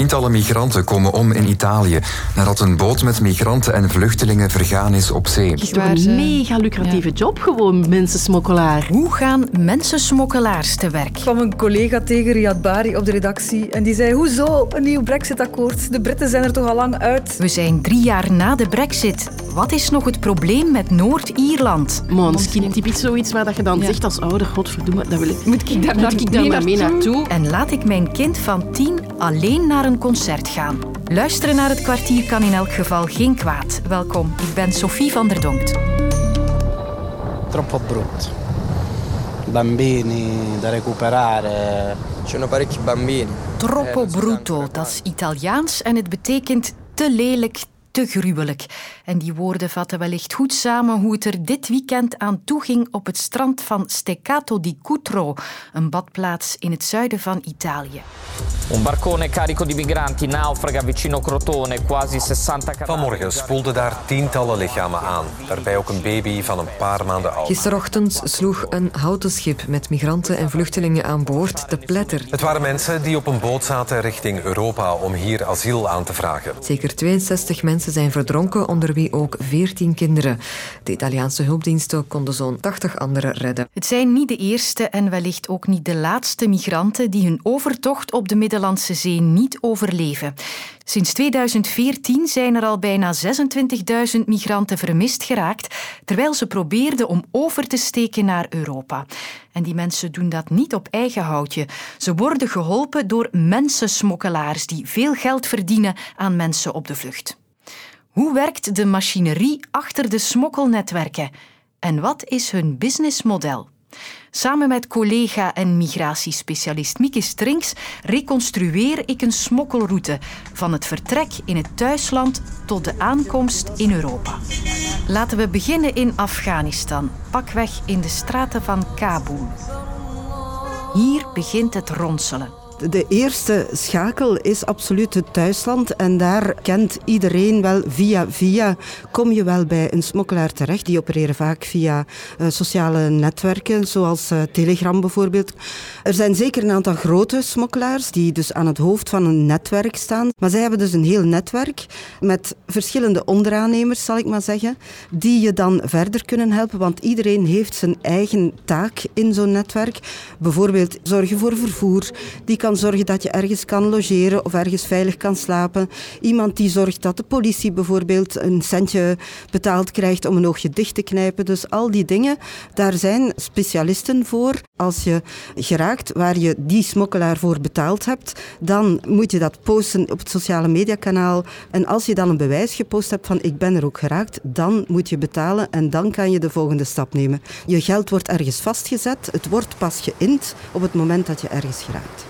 Tientallen migranten komen om in Italië nadat een boot met migranten en vluchtelingen vergaan is op zee. Het is toch een mega lucratieve job gewoon, mensensmokkelaar. Hoe gaan mensensmokkelaars te werk? Ik kwam een collega tegen, Riyad Bari, op de redactie. En die zei, hoezo een nieuw brexit-akkoord? De Britten zijn er toch al lang uit? We zijn drie jaar na de brexit. Wat is nog het probleem met Noord-Ierland? Måneskin typisch zoiets waar dat je dan zegt als ouder, godverdomme, dat wil ik. Moet ik daar, moet ik daar mee naartoe? En laat ik mijn kind van tien alleen naar een concert gaan. Luisteren naar het kwartier kan in elk geval geen kwaad. Welkom, ik ben Sophie van der Donkt. Troppo brutto. Bambini da recuperare. Ci sono parecchi bambini. Troppo brutto, dat is Italiaans en het betekent te lelijk, te gruwelijk. En die woorden vatten wellicht goed samen hoe het er dit weekend aan toe ging op het strand van Steccato di Cutro, een badplaats in het zuiden van Italië. Un barcone carico di migranti naufraga vicino Crotone, quasi 60 Vanmorgen spoelden daar tientallen lichamen aan. Daarbij ook een baby van een paar maanden oud. Gisterochtend sloeg een houten schip met migranten en vluchtelingen aan boord te pletter. Het waren mensen die op een boot zaten richting Europa om hier asiel aan te vragen. Zeker 62 mensen zijn verdronken, onder wie ook 14 kinderen. De Italiaanse hulpdiensten konden zo'n 80 anderen redden. Het zijn niet de eerste en wellicht ook niet de laatste migranten die hun overtocht op de Middellandse Zee niet overleven. Sinds 2014 zijn er al bijna 26.000 migranten vermist geraakt, terwijl ze probeerden om over te steken naar Europa. En die mensen doen dat niet op eigen houtje. Ze worden geholpen door mensensmokkelaars die veel geld verdienen aan mensen op de vlucht. Hoe werkt de machinerie achter de smokkelnetwerken? En wat is hun businessmodel? Samen met collega en migratiespecialist Mieke Strinks reconstrueer ik een smokkelroute van het vertrek in het thuisland tot de aankomst in Europa. Laten we beginnen in Afghanistan, pakweg in de straten van Kabul. Hier begint het ronselen. De eerste schakel is absoluut het thuisland. En daar kent iedereen wel via via. Kom je wel bij een smokkelaar terecht. Die opereren vaak via uh, sociale netwerken, zoals uh, Telegram bijvoorbeeld. Er zijn zeker een aantal grote smokkelaars die dus aan het hoofd van een netwerk staan. Maar zij hebben dus een heel netwerk met verschillende onderaannemers, zal ik maar zeggen, die je dan verder kunnen helpen. Want iedereen heeft zijn eigen taak in zo'n netwerk. Bijvoorbeeld zorgen voor vervoer. Die kan zorgen dat je ergens kan logeren of ergens veilig kan slapen. Iemand die zorgt dat de politie bijvoorbeeld een centje betaald krijgt om een oogje dicht te knijpen. Dus al die dingen, daar zijn specialisten voor. Als je geraakt waar je die smokkelaar voor betaald hebt, dan moet je dat posten op het sociale mediakanaal. En als je dan een bewijs gepost hebt van ik ben er ook geraakt, dan moet je betalen en dan kan je de volgende stap nemen. Je geld wordt ergens vastgezet, het wordt pas geïnd op het moment dat je ergens geraakt.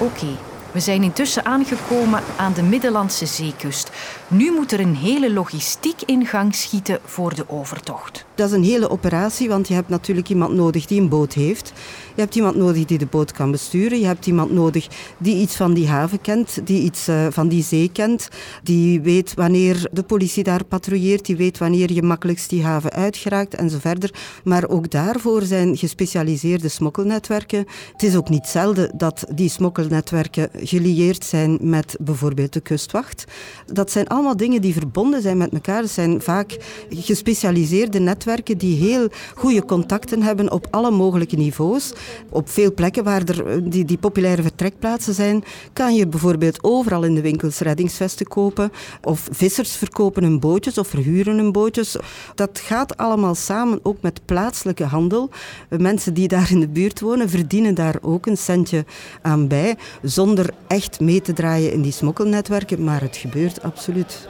Oké, we zijn intussen aangekomen aan de Middellandse zeekust. Nu moet er een hele logistiek in gang schieten voor de overtocht. Dat is een hele operatie, want je hebt natuurlijk iemand nodig die een boot heeft. Je hebt iemand nodig die de boot kan besturen. Je hebt iemand nodig die iets van die haven kent, die iets uh, van die zee kent. Die weet wanneer de politie daar patrouilleert, die weet wanneer je makkelijkst die haven uitgeraakt en zo verder. Maar ook daarvoor zijn gespecialiseerde smokkelnetwerken. Het is ook niet zelden dat die smokkelnetwerken gelieerd zijn met bijvoorbeeld de kustwacht. Dat zijn allemaal dingen die verbonden zijn met elkaar. Het zijn vaak gespecialiseerde netwerken die heel goede contacten hebben op alle mogelijke niveaus. Op veel plekken waar er die, die populaire vertrekplaatsen zijn, kan je bijvoorbeeld overal in de winkels reddingsvesten kopen. Of vissers verkopen hun bootjes of verhuren hun bootjes. Dat gaat allemaal samen ook met plaatselijke handel. Mensen die daar in de buurt wonen verdienen daar ook een centje aan bij, zonder echt mee te draaien in die smokkelnetwerken. Maar het gebeurt absoluut.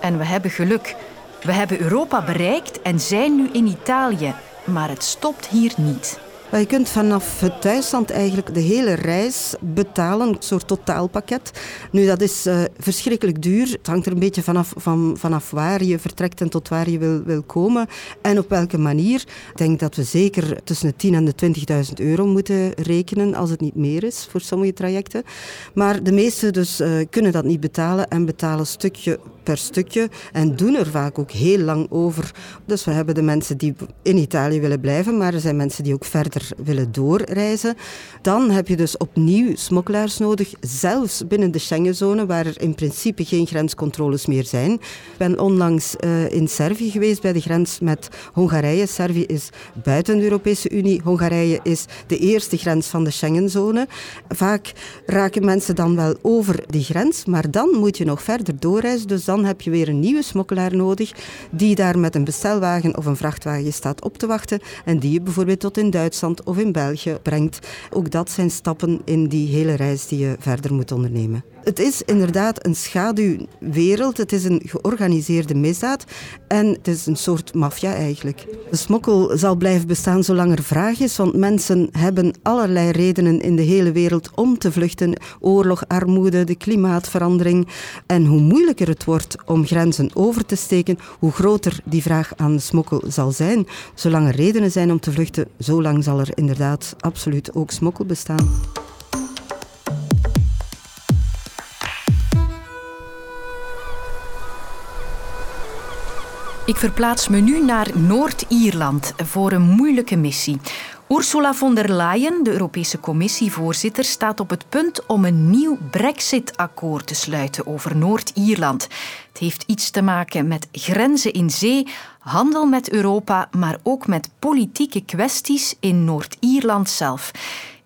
En we hebben geluk. We hebben Europa bereikt en zijn nu in Italië. Maar het stopt hier niet. Je kunt vanaf het thuisland eigenlijk de hele reis betalen, een soort totaalpakket. Nu, dat is uh, verschrikkelijk duur. Het hangt er een beetje vanaf, van, vanaf waar je vertrekt en tot waar je wil, wil komen en op welke manier. Ik denk dat we zeker tussen de 10.000 en de 20.000 euro moeten rekenen, als het niet meer is voor sommige trajecten. Maar de meesten dus uh, kunnen dat niet betalen en betalen stukje stukje en doen er vaak ook heel lang over. Dus we hebben de mensen die in Italië willen blijven, maar er zijn mensen die ook verder willen doorreizen. Dan heb je dus opnieuw smokkelaars nodig, zelfs binnen de Schengenzone, waar er in principe geen grenscontroles meer zijn. Ik ben onlangs uh, in Servië geweest bij de grens met Hongarije. Servië is buiten de Europese Unie. Hongarije is de eerste grens van de Schengenzone. Vaak raken mensen dan wel over die grens, maar dan moet je nog verder doorreizen. Dus dan heb je weer een nieuwe smokkelaar nodig die daar met een bestelwagen of een vrachtwagen staat op te wachten en die je bijvoorbeeld tot in Duitsland of in België brengt. Ook dat zijn stappen in die hele reis die je verder moet ondernemen. Het is inderdaad een schaduwwereld. Het is een georganiseerde misdaad. En het is een soort maffia eigenlijk. De smokkel zal blijven bestaan zolang er vraag is. Want mensen hebben allerlei redenen in de hele wereld om te vluchten. Oorlog, armoede, de klimaatverandering. En hoe moeilijker het wordt om grenzen over te steken, hoe groter die vraag aan smokkel zal zijn. Zolang er redenen zijn om te vluchten, zolang zal er inderdaad absoluut ook smokkel bestaan. Ik verplaats me nu naar Noord-Ierland voor een moeilijke missie. Ursula von der Leyen, de Europese Commissievoorzitter, staat op het punt om een nieuw Brexit-akkoord te sluiten over Noord-Ierland. Het heeft iets te maken met grenzen in zee, handel met Europa, maar ook met politieke kwesties in Noord-Ierland zelf.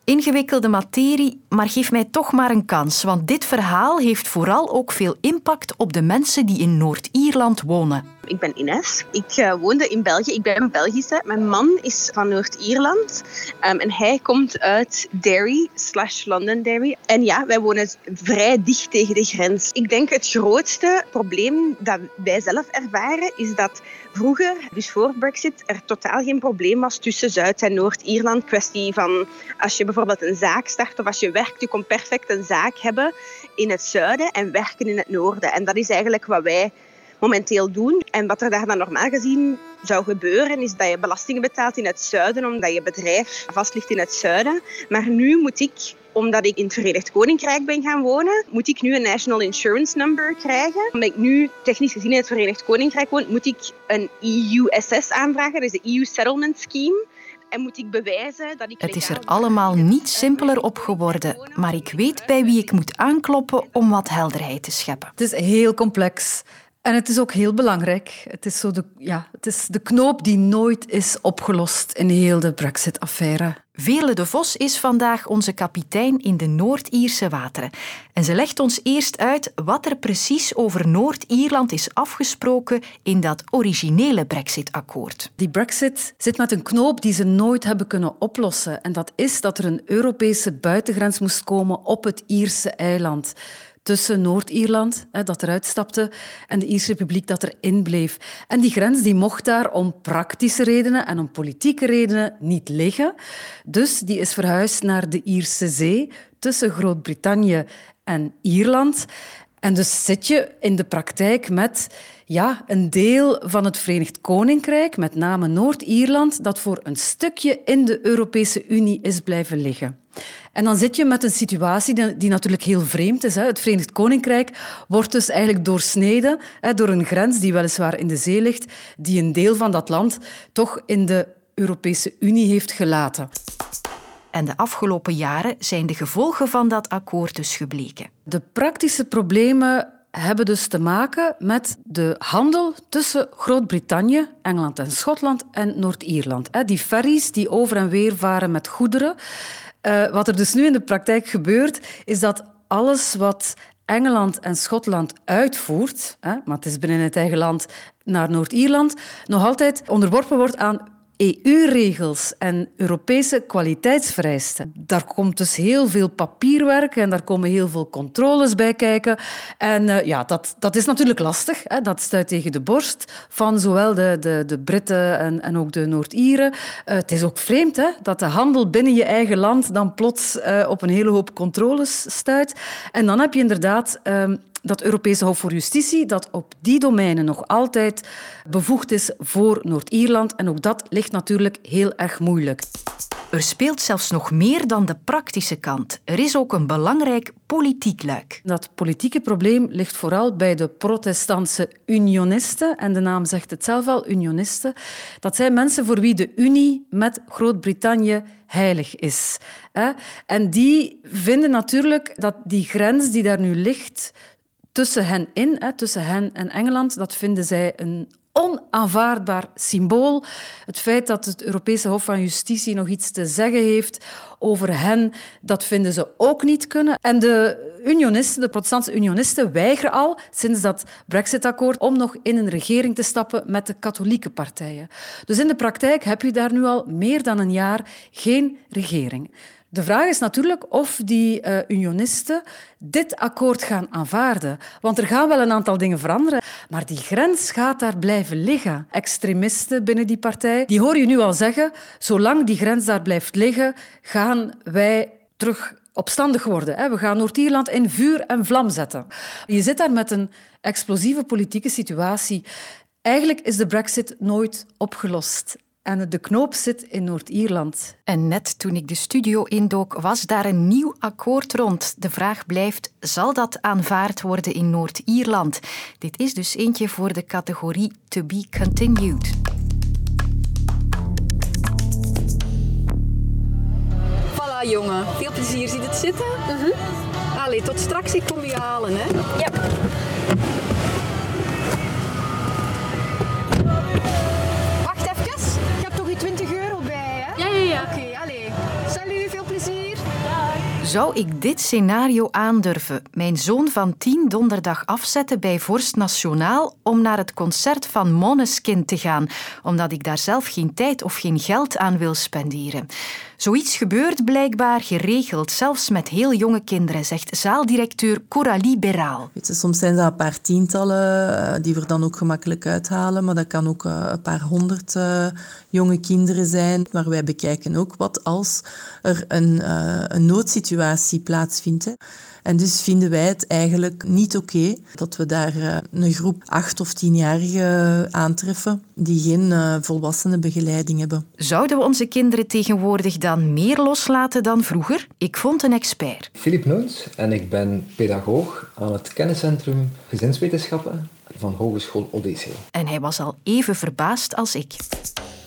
Ingewikkelde materie, maar geef mij toch maar een kans, want dit verhaal heeft vooral ook veel impact op de mensen die in Noord-Ierland wonen. Ik ben Ines. Ik uh, woonde in België. Ik ben Belgische. Mijn man is van Noord-Ierland. Um, en hij komt uit Derry, slash Londonderry. En ja, wij wonen vrij dicht tegen de grens. Ik denk het grootste probleem dat wij zelf ervaren, is dat vroeger, dus voor Brexit, er totaal geen probleem was tussen Zuid- en Noord-Ierland. Kwestie van als je bijvoorbeeld een zaak start of als je werkt, je kon perfect een zaak hebben in het zuiden en werken in het noorden. En dat is eigenlijk wat wij momenteel doen. En wat er daar dan normaal gezien zou gebeuren, is dat je belastingen betaalt in het zuiden, omdat je bedrijf vast ligt in het zuiden. Maar nu moet ik omdat ik in het Verenigd Koninkrijk ben gaan wonen, moet ik nu een National Insurance Number krijgen. Omdat ik nu technisch gezien in het Verenigd Koninkrijk woon, moet ik een EU-SS aanvragen, dus de EU Settlement Scheme. En moet ik bewijzen dat ik. Het is er allemaal niet simpeler op geworden, maar ik weet bij wie ik moet aankloppen om wat helderheid te scheppen. Het is heel complex. En het is ook heel belangrijk. Het is, zo de, ja, het is de knoop die nooit is opgelost in heel de Brexit-affaire. Veerle de Vos is vandaag onze kapitein in de Noord-Ierse wateren. En ze legt ons eerst uit wat er precies over Noord-Ierland is afgesproken in dat originele Brexit-akkoord. Die Brexit zit met een knoop die ze nooit hebben kunnen oplossen. En dat is dat er een Europese buitengrens moest komen op het Ierse eiland tussen Noord-Ierland, dat eruit stapte, en de Ierse Republiek dat erin bleef. En die grens die mocht daar om praktische redenen en om politieke redenen niet liggen. Dus die is verhuisd naar de Ierse Zee tussen Groot-Brittannië en Ierland. En dus zit je in de praktijk met ja, een deel van het Verenigd Koninkrijk, met name Noord-Ierland, dat voor een stukje in de Europese Unie is blijven liggen. En dan zit je met een situatie die, natuurlijk heel vreemd is. Het Verenigd Koninkrijk wordt dus eigenlijk doorsneden door een grens die weliswaar in de zee ligt, die een deel van dat land toch in de Europese Unie heeft gelaten. En de afgelopen jaren zijn de gevolgen van dat akkoord dus gebleken. De praktische problemen hebben dus te maken met de handel tussen Groot-Brittannië, Engeland en Schotland en Noord-Ierland. Die ferries die over en weer varen met goederen. Uh, wat er dus nu in de praktijk gebeurt, is dat alles wat Engeland en Schotland uitvoert, hè, maar het is binnen het eigen land naar Noord-Ierland, nog altijd onderworpen wordt aan EU-regels en Europese kwaliteitsvereisten. Daar komt dus heel veel papierwerk en daar komen heel veel controles bij kijken. En uh, ja, dat, dat is natuurlijk lastig. Hè. Dat stuit tegen de borst van zowel de, de, de Britten en, en ook de Noord-Ieren. Uh, het is ook vreemd hè, dat de handel binnen je eigen land dan plots uh, op een hele hoop controles stuit. En dan heb je inderdaad... Dat Europese Hof voor Justitie, dat op die domeinen nog altijd bevoegd is voor Noord-Ierland. En ook dat ligt natuurlijk heel erg moeilijk. Er speelt zelfs nog meer dan de praktische kant. Er is ook een belangrijk politiek luik. Dat politieke probleem ligt vooral bij de protestantse unionisten. En de naam zegt het zelf al, unionisten. Dat zijn mensen voor wie de Unie met Groot-Brittannië heilig is. En die vinden natuurlijk dat die grens die daar nu ligt tussen hen in, tussen hen en Engeland, dat vinden zij een onaanvaardbaar symbool. Het feit dat het Europese Hof van Justitie nog iets te zeggen heeft over hen, dat vinden ze ook niet kunnen. En de unionisten, de protestantse unionisten, weigeren al sinds dat Brexit-akkoord om nog in een regering te stappen met de katholieke partijen. Dus in de praktijk heb je daar nu al meer dan een jaar geen regering. De vraag is natuurlijk of die uh, unionisten dit akkoord gaan aanvaarden. Want er gaan wel een aantal dingen veranderen, maar die grens gaat daar blijven liggen. Extremisten binnen die partij, die hoor je nu al zeggen, zolang die grens daar blijft liggen, gaan wij terug opstandig worden. We gaan Noord-Ierland in vuur en vlam zetten. Je zit daar met een explosieve politieke situatie. Eigenlijk is de brexit nooit opgelost. En de knoop zit in Noord-Ierland. En net toen ik de studio indook, was daar een nieuw akkoord rond. De vraag blijft: zal dat aanvaard worden in Noord-Ierland? Dit is dus eentje voor de categorie To Be Continued. Voilà, jongen. Veel plezier. Ziet het zitten? Mm Allee, tot straks. Ik kom je halen, hè? Ja. Zou ik dit scenario aandurven? Mijn zoon van tien donderdag afzetten bij Vorst Nationaal om naar het concert van Måneskin te gaan, omdat ik daar zelf geen tijd of geen geld aan wil spenderen. Zoiets gebeurt blijkbaar geregeld, zelfs met heel jonge kinderen, zegt zaaldirecteur Coralie Beraal. soms zijn dat een paar tientallen eh, die we dan ook gemakkelijk uithalen, maar dat kan ook eh, een paar honderd uh, jonge kinderen zijn. Maar wij bekijken ook wat als er een, een noodsituatie plaatsvindt. En dus vinden wij het eigenlijk niet oké dat we daar eh, een groep acht of tienjarigen aantreffen die geen uh, volwassenenbegeleiding hebben. Zouden we onze kinderen tegenwoordig dan meer loslaten dan vroeger? Ik vond een expert. Filip Noens en ik ben pedagoog aan het kenniscentrum gezinswetenschappen van Hogeschool Odyssee. En hij was al even verbaasd als ik.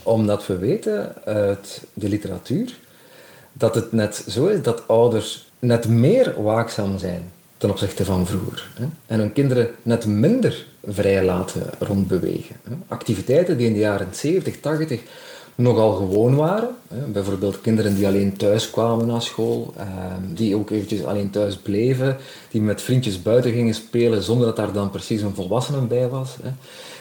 Omdat we weten uit de literatuur dat het net zo is dat ouders net meer waakzaam zijn ten opzichte van vroeger. En hun kinderen net minder vrij laten rondbewegen. Activiteiten die in de jaren 70, 80 nogal gewoon waren. Bijvoorbeeld kinderen die alleen thuis kwamen na school, ehm, die ook eventjes alleen thuis bleven, die met vriendjes buiten gingen spelen zonder dat daar dan precies een volwassene bij was.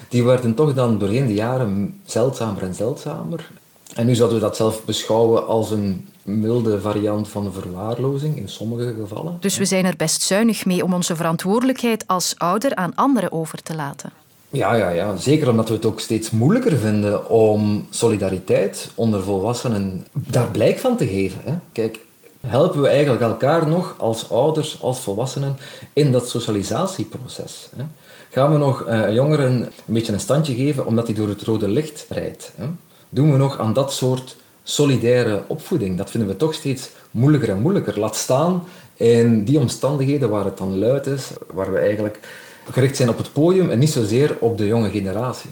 Die werden toch dan doorheen de jaren zeldzamer en zeldzamer. En nu zouden we dat zelf beschouwen als een milde variant van verwaarlozing in sommige gevallen. Dus we zijn er best zuinig mee om onze verantwoordelijkheid als ouder aan anderen over te laten. Ja, ja, ja, zeker omdat we het ook steeds moeilijker vinden om solidariteit onder volwassenen daar blijk van te geven. Hè. Kijk, helpen we eigenlijk elkaar nog als ouders, als volwassenen in dat socialisatieproces? Hè? Gaan we nog uh, jongeren een beetje een standje geven omdat hij door het rode licht rijdt? Hè? Doen we nog aan dat soort solidaire opvoeding. Dat vinden we toch steeds moeilijker en moeilijker. Laat staan in die omstandigheden waar het dan luid is, waar we eigenlijk gericht zijn op het podium en niet zozeer op de jonge generatie.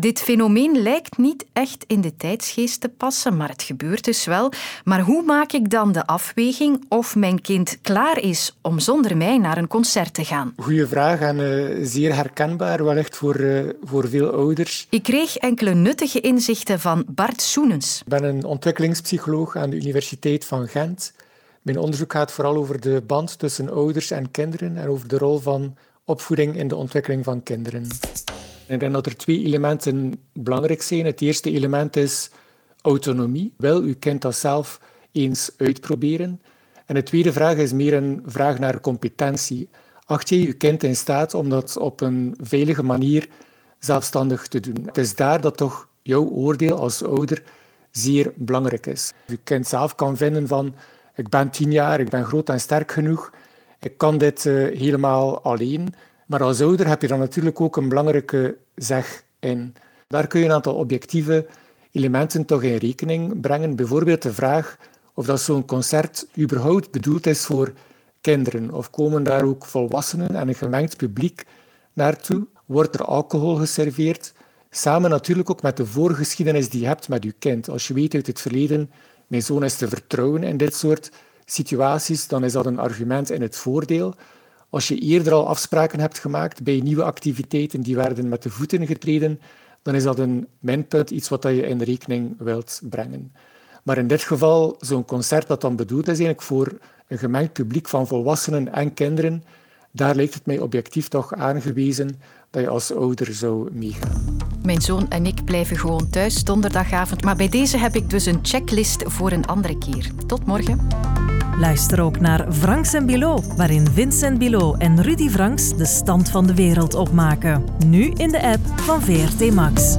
Dit fenomeen lijkt niet echt in de tijdsgeest te passen, maar het gebeurt dus wel. Maar hoe maak ik dan de afweging of mijn kind klaar is om zonder mij naar een concert te gaan? Goeie vraag en uh, zeer herkenbaar, wellicht voor, uh, voor veel ouders. Ik kreeg enkele nuttige inzichten van Bart Soenens. Ik ben een ontwikkelingspsycholoog aan de Universiteit van Gent. Mijn onderzoek gaat vooral over de band tussen ouders en kinderen en over de rol van opvoeding in de ontwikkeling van kinderen. Ik denk dat er twee elementen belangrijk zijn. Het eerste element is autonomie. Wil uw kind dat zelf eens uitproberen? En de tweede vraag is meer een vraag naar competentie. Acht je je kind in staat om dat op een veilige manier zelfstandig te doen? Het is daar dat toch jouw oordeel als ouder zeer belangrijk is. Je kind zelf kan vinden van ik ben tien jaar, ik ben groot en sterk genoeg, ik kan dit uh, helemaal alleen. Maar als ouder heb je dan natuurlijk ook een belangrijke zeg in. Daar kun je een aantal objectieve elementen toch in rekening brengen. Bijvoorbeeld de vraag of dat zo'n concert überhaupt bedoeld is voor kinderen. Of komen daar ook volwassenen en een gemengd publiek naartoe? Wordt er alcohol geserveerd? Samen natuurlijk ook met de voorgeschiedenis die je hebt met je kind. Als je weet uit het verleden, mijn zoon is te vertrouwen in dit soort situaties, dan is dat een argument in het voordeel. Als je eerder al afspraken hebt gemaakt bij nieuwe activiteiten die werden met de voeten getreden, dan is dat een minpunt, iets wat je in rekening wilt brengen. Maar in dit geval, zo'n concert dat dan bedoeld is eigenlijk voor een gemengd publiek van volwassenen en kinderen, daar lijkt het mij objectief toch aangewezen dat je als ouder zou meegaan. Mijn zoon en ik blijven gewoon thuis donderdagavond, maar bij deze heb ik dus een checklist voor een andere keer. Tot morgen. Luister ook naar Franks en Bilot, waarin Vincent Bilot en Rudy Franks de stand van de wereld opmaken. Nu in de app van VRT Max.